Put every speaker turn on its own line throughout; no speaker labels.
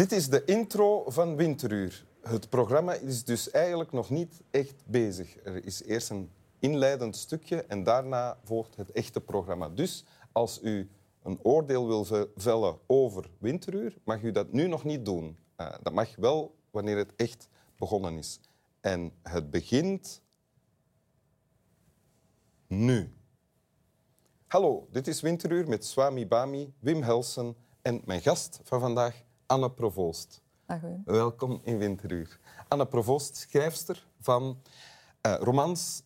Dit is de intro van Winteruur. Het programma is dus eigenlijk nog niet echt bezig. Er is eerst een inleidend stukje en daarna volgt het echte programma. Dus als u een oordeel wil vellen over Winteruur, mag u dat nu nog niet doen. Uh, dat mag wel wanneer het echt begonnen is. En het begint nu. Hallo, dit is Winteruur met Swami Bami, Wim Helsen en mijn gast van vandaag, Anne Provoost.
Dag,
Welkom in Winteruur. Anne Provoost, schrijfster van uh, romans,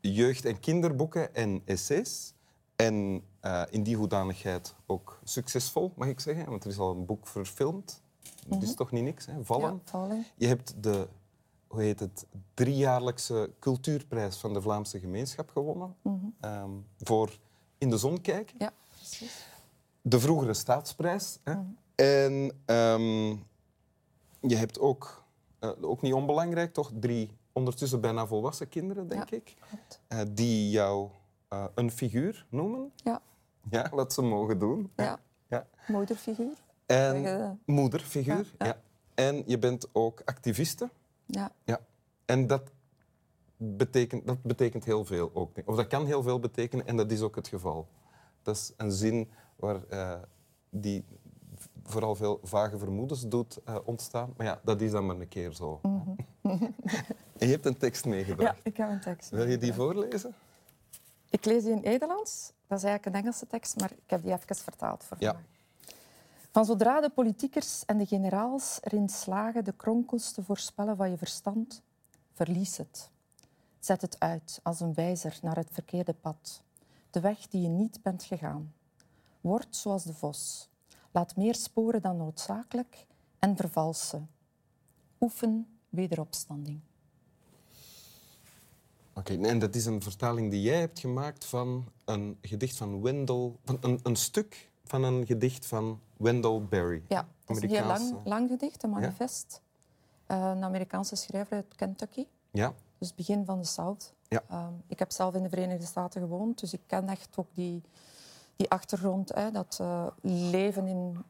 jeugd- en kinderboeken en essays. En uh, in die hoedanigheid ook succesvol, mag ik zeggen. Want er is al een boek verfilmd. Dat is mhm. toch niet niks, hè? Vallen.
Ja, vallen.
Je hebt de hoe heet het, driejaarlijkse cultuurprijs van de Vlaamse gemeenschap gewonnen. Mm -hmm. voor In de zon kijken.
Ja, precies.
De vroegere staatsprijs. Hè? Mhm. En um, je hebt ook, uh, ook niet onbelangrijk, toch drie ondertussen bijna volwassen kinderen, denk
ja,
ik, uh, die jou uh, een figuur noemen.
Ja.
Ja, wat ze mogen doen.
Ja. ja. Moederfiguur.
En moederfiguur, ja. ja. En je bent ook activiste.
Ja.
ja. En dat betekent, dat betekent heel veel ook. Of dat kan heel veel betekenen en dat is ook het geval. Dat is een zin waar, uh, die vooral veel vage vermoedens doet uh, ontstaan. Maar ja, dat is dan maar een keer zo. Mm -hmm. en je hebt een tekst meegebracht.
Ja, ik heb een tekst
Wil je die voorlezen?
Ik lees die in Nederlands. Dat is eigenlijk een Engelse tekst, maar ik heb die even vertaald voor ja. Van zodra de politiekers en de generaals erin slagen de kronkels te voorspellen van je verstand, verlies het. Zet het uit als een wijzer naar het verkeerde pad, de weg die je niet bent gegaan. Word zoals de vos. Laat meer sporen dan noodzakelijk en vervalsen. Oefen wederopstanding.
Oké, en dat is een vertaling die jij hebt gemaakt van een gedicht van Wendell, van een, een stuk van een gedicht van Wendell Berry.
Ja, dat is een heel lang, lang gedicht, een manifest. Ja? Uh, een Amerikaanse schrijver uit Kentucky.
Ja.
Dus begin van de South.
Ja.
Uh, ik heb zelf in de Verenigde Staten gewoond, dus ik ken echt ook die, die achtergrond. Hè, dat uh, leven in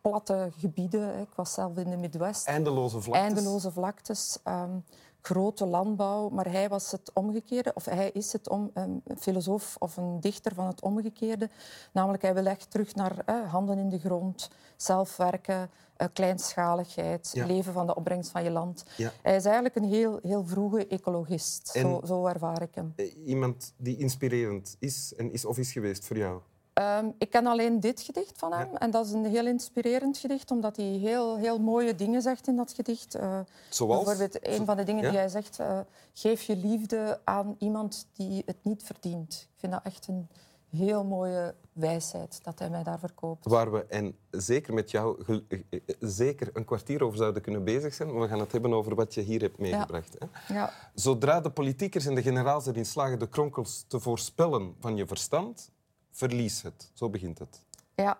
platte gebieden. Hè. Ik was zelf in de Midwest.
Eindeloze vlaktes.
Eindeloze vlaktes. Um, grote landbouw, maar hij was het omgekeerde, of hij is het om, een filosoof of een dichter van het omgekeerde. Namelijk, hij wil echt terug naar eh, handen in de grond, zelf werken, eh, kleinschaligheid, leven van de opbrengst van je land. Hij is eigenlijk een heel, heel vroege ecologist, zo, zo ervaar ik hem.
Eh, iemand die inspirerend is en is of is geweest voor jou?
Um, ik ken alleen dit gedicht van hem. En dat is een heel inspirerend gedicht, omdat hij heel, heel mooie dingen zegt in dat gedicht. Uh,
Zoals?
Bijvoorbeeld een van de dingen die hij zegt... Uh, geef je liefde aan iemand die het niet verdient. Ik vind dat echt een heel mooie wijsheid dat hij mij daar verkoopt.
Waar we, en zeker met jou, eh, zeker een kwartier over zouden kunnen bezig zijn. Maar we gaan het hebben over wat je hier hebt meegebracht.
Ja. Hè? Ja.
Zodra de politiekers en de generaals erin slagen de kronkels te voorspellen van je verstand verlies het. Zo begint het.
Ja.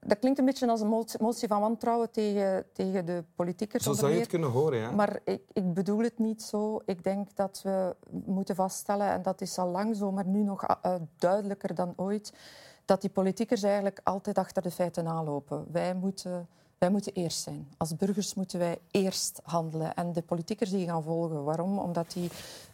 Dat klinkt een beetje als een motie van wantrouwen tegen, tegen de politiekers.
Zo zou je het kunnen horen, ja.
Maar ik, ik, bedoel het niet zo. Ik denk dat we moeten vaststellen, en dat is al lang zo, maar nu nog uh, duidelijker dan ooit, dat die politiekers eigenlijk altijd achter de feiten aanlopen. Wij moeten, wij moeten eerst zijn. Als burgers moeten wij eerst handelen. En de politiekers die gaan volgen. Waarom? Omdat die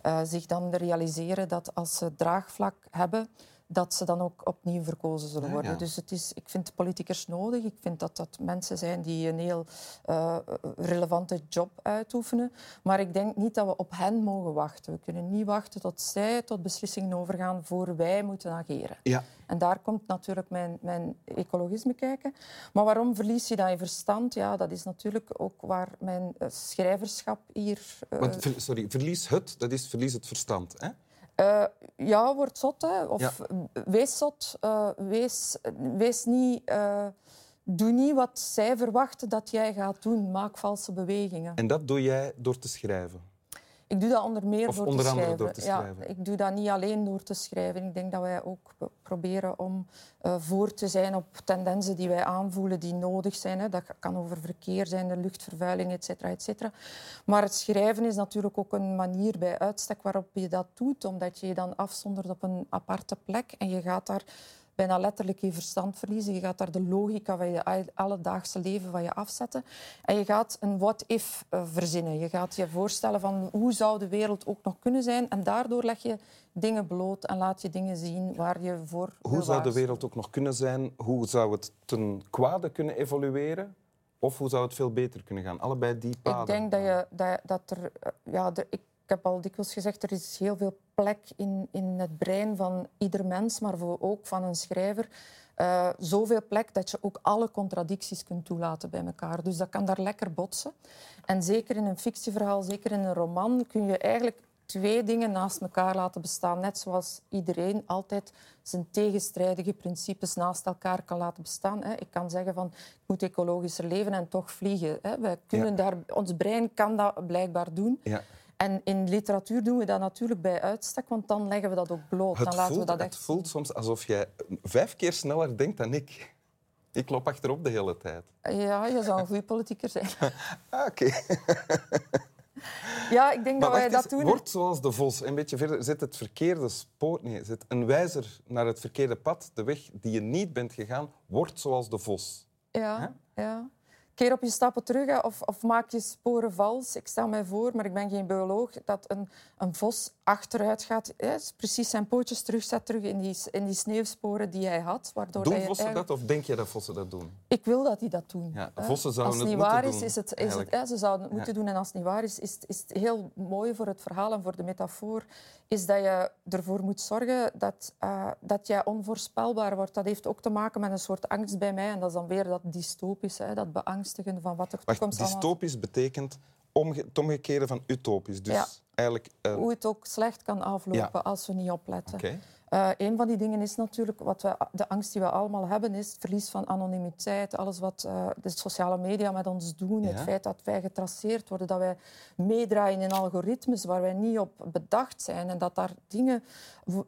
uh, zich dan realiseren dat als ze draagvlak hebben dat ze dan ook opnieuw verkozen zullen worden. Dus het is, ik vind politicers nodig. Ik vind dat dat mensen zijn die een heel uh, relevante job uitoefenen. Maar ik denk niet dat we op hen mogen wachten. We kunnen niet wachten tot zij tot beslissingen overgaan voor wij moeten ageren.
Ja.
En daar komt natuurlijk mijn, mijn ecologisme kijken. Maar waarom verlies je dan je verstand? Ja, dat is natuurlijk ook waar mijn uh, schrijverschap hier...
Uh... Want, sorry, verlies het, dat is verlies het verstand, hè?
Uh, ja, word zot. Hè. Of wees zot. Uh, wees, wees niet... Uh, doe niet wat zij verwachten dat jij gaat doen. Maak valse bewegingen.
En dat doe jij door te schrijven?
Ik doe dat onder meer
of
door,
onder
te
andere door te schrijven.
Ja, ik doe dat niet alleen door te schrijven. Ik denk dat wij ook proberen om uh, voor te zijn op tendensen die wij aanvoelen die nodig zijn. Hè. Dat kan over verkeer zijn, de luchtvervuiling, et cetera, et cetera. Maar het schrijven is natuurlijk ook een manier bij uitstek waarop je dat doet, omdat je je dan afzondert op een aparte plek en je gaat daar bijna letterlijk je verstand verliezen. Je gaat daar de logica van je alledaagse leven van je afzetten. En je gaat een what-if eh, verzinnen. Je gaat je voorstellen van hoe zou de wereld ook nog kunnen zijn. En daardoor leg je dingen bloot en laat je dingen zien waar je voor
Hoe zou de wereld ook nog kunnen zijn? Hoe zou het ten kwade kunnen evolueren? Of hoe zou het veel beter kunnen gaan? Allebei die paden.
Ik denk dat, je, dat, dat er... Eh, ja, ik heb al dikwijls gezegd, er is heel veel plek in, in het brein van ieder mens, maar ook van een schrijver. Uh, zoveel plek dat je ook alle contradicties kunt toelaten bij elkaar. Dus dat kan daar lekker botsen. En zeker in een fictieverhaal, zeker in een roman, kun je eigenlijk twee dingen naast elkaar laten bestaan. Net zoals iedereen altijd zijn tegenstrijdige principes naast elkaar kan laten bestaan. Ik kan zeggen van ik moet ecologischer leven en toch vliegen. Wij kunnen daar, ons brein kan dat blijkbaar doen. Ja. En in literatuur doen we dat natuurlijk bij uitstek, want dan leggen we dat ook bloot.
Het
dan laten
voelt,
we dat
echt... Het voelt soms alsof jij vijf keer sneller denkt dan ik. Ik loop achterop de hele tijd.
Ja, je zou een goede politieker zijn.
ah, oké.
Ja, ik denk dat wij dat doen.
Word zoals de vos. Een beetje verder. Zet het verkeerde spoor... Nee, zet een wijzer naar het verkeerde pad. De weg die je niet bent gegaan. Word zoals de vos.
Ja, ja keer op je stappen terug of, of, maak je sporen vals. Ik stel mij voor, maar ik ben geen bioloog, dat een, een vos achteruit gaat, hè, precies zijn pootjes terugzet terug in die, in die sneeuwsporen die hij had.
Waardoor doen vossen dat of denk je dat vossen dat doen?
Ik wil dat die dat doen.
Ja, vossen zouden
als
het,
niet waar
is,
is het, is het hè, ze zouden het moeten doen. En als het niet waar is, is, is het heel mooi voor het verhaal en voor de metafoor, is dat je ervoor moet zorgen dat, uh, dat jij onvoorspelbaar wordt. Dat heeft ook te maken met een soort angst bij mij. En dat is dan weer dat dystopisch, hè, dat beangstigen van wat er toekomst
Wacht, dystopisch betekent omge het omgekeerde van utopisch. Dus eigenlijk...
Uh... Hoe het ook slecht kan aflopen als we niet opletten. Okay. Uh, een van die dingen is natuurlijk, wat we, de angst die we allemaal hebben, is het verlies van anonimiteit. Alles wat uh, de sociale media met ons doen. Het feit dat wij getraceerd worden, dat wij meedraaien in algoritmes waar wij niet op bedacht zijn. En dat daar dingen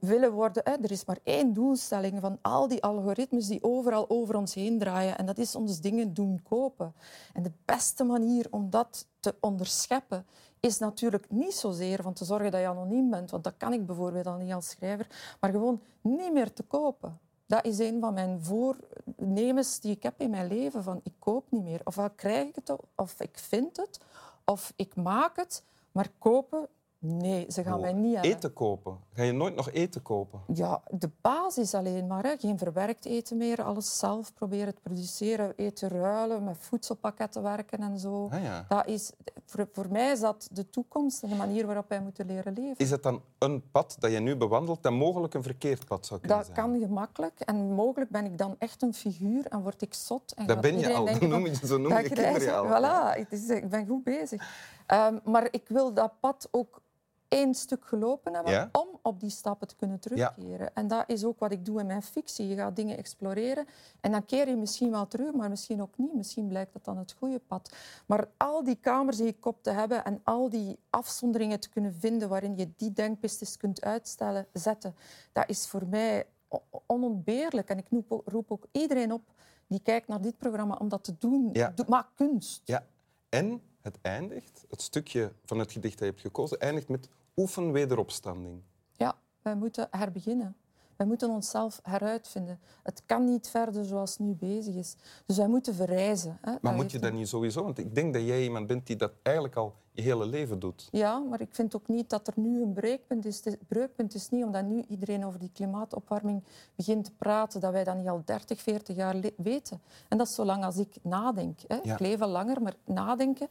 willen worden. Hè. Er is maar één doelstelling van al die algoritmes die overal over ons heen draaien. En dat is ons dingen doen kopen. En de beste manier om dat te onderscheppen is natuurlijk niet zozeer van te zorgen dat je anoniem bent, want dat kan ik bijvoorbeeld al niet als schrijver, maar gewoon niet meer te kopen. Dat is een van mijn voornemens die ik heb in mijn leven. Van ik koop niet meer. Ofwel krijg ik het, of ik vind het, of ik maak het. Maar kopen, Nee, ze gaan mij niet hebben.
Eten kopen? Ga je nooit nog eten kopen?
Ja, de basis alleen maar. Hè. Geen verwerkt eten meer. Alles zelf proberen te produceren. Eten ruilen, met voedselpakketten werken en zo.
Ah, ja.
dat is, voor, voor, mij is dat de toekomst en de manier waarop wij moeten leren leven.
Is het dan een pad dat je nu bewandelt dat mogelijk een verkeerd pad zou kunnen
dat
zijn?
Dat kan gemakkelijk. En mogelijk ben ik dan echt een figuur en word ik zot. En
dat ben je al. Denken, noem je, zo noem je kinderen al.
Voilà, het is, ik ben goed bezig. Um, maar ik wil dat pad ook één stuk gelopen hebben om op die stappen te kunnen terugkeren. En dat is ook wat ik doe in mijn fictie. Je gaat dingen exploreren en dan keer je misschien wel terug, maar misschien ook niet. Misschien blijkt dat dan het goede pad. Maar al die kamers in je kop te hebben en al die afzonderingen te kunnen vinden waarin je die denkpistes kunt uitstellen, zetten, dat is voor mij onontbeerlijk. En ik roep ook iedereen op die kijkt naar dit programma om dat te doen. Ja. Maak kunst.
Ja. En het eindigt, het stukje van het gedicht dat je hebt gekozen, eindigt met oefen wederopstanding.
Ja, wij moeten herbeginnen. Wij moeten onszelf heruitvinden. Het kan niet verder zoals het nu bezig is. Dus wij moeten verrijzen. Hè.
Maar moet je dat niet sowieso? Want ik denk dat jij iemand bent die dat eigenlijk al je hele leven doet.
Ja, maar ik vind ook niet dat er nu een breekpunt is. Het breekpunt is niet omdat nu iedereen over die klimaatopwarming begint te praten, dat wij dat niet al 30, 40 jaar weten. En dat is zolang als ik nadenk. Hè. Ik leef al langer, maar nadenken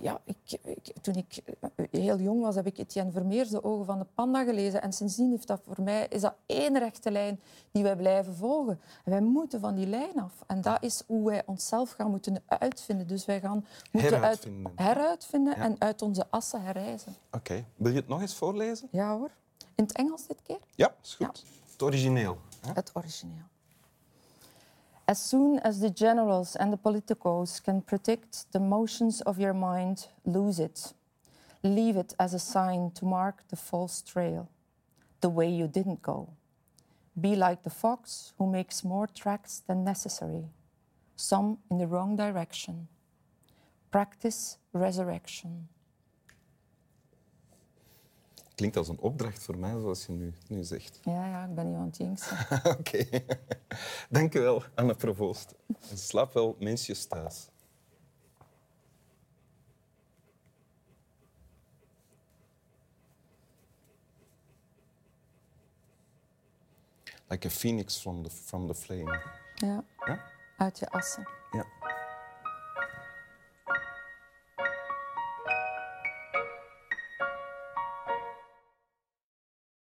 ja, ik, toen ik eh, heel jong was, heb ik Etienne Vermeers De Ogen van de Panda gelezen. En sindsdien heeft dat voor mij, is dat één rechte lijn die wij blijven volgen. En wij moeten van die lijn af. En dat is hoe wij onszelf gaan moeten uitvinden. Dus wij gaan moeten
heruitvinden,
uit, heruitvinden en uit onze assen herreizen.
Oké. Wil je het nog eens voorlezen?
Ja hoor. In het Engels dit keer?
Ja, is goed. Het origineel.
Hè? Het origineel. As soon as the generals and the politicos can predict the motions of your mind, lose it. Leave it as a sign to mark the false trail, the way you didn't go. Be like the fox who makes more tracks than necessary, some in the wrong direction. Practice resurrection.
Klinkt als een opdracht voor mij, zoals je nu, nu zegt.
Ja, ja, ik ben niet aan het jinxen.
Oké. Dank u wel, Anne Provoost. Slaap wel mensjes thuis. Like a phoenix from the, from the flame.
Ja.
Ja?
Uit je assen.
Ja.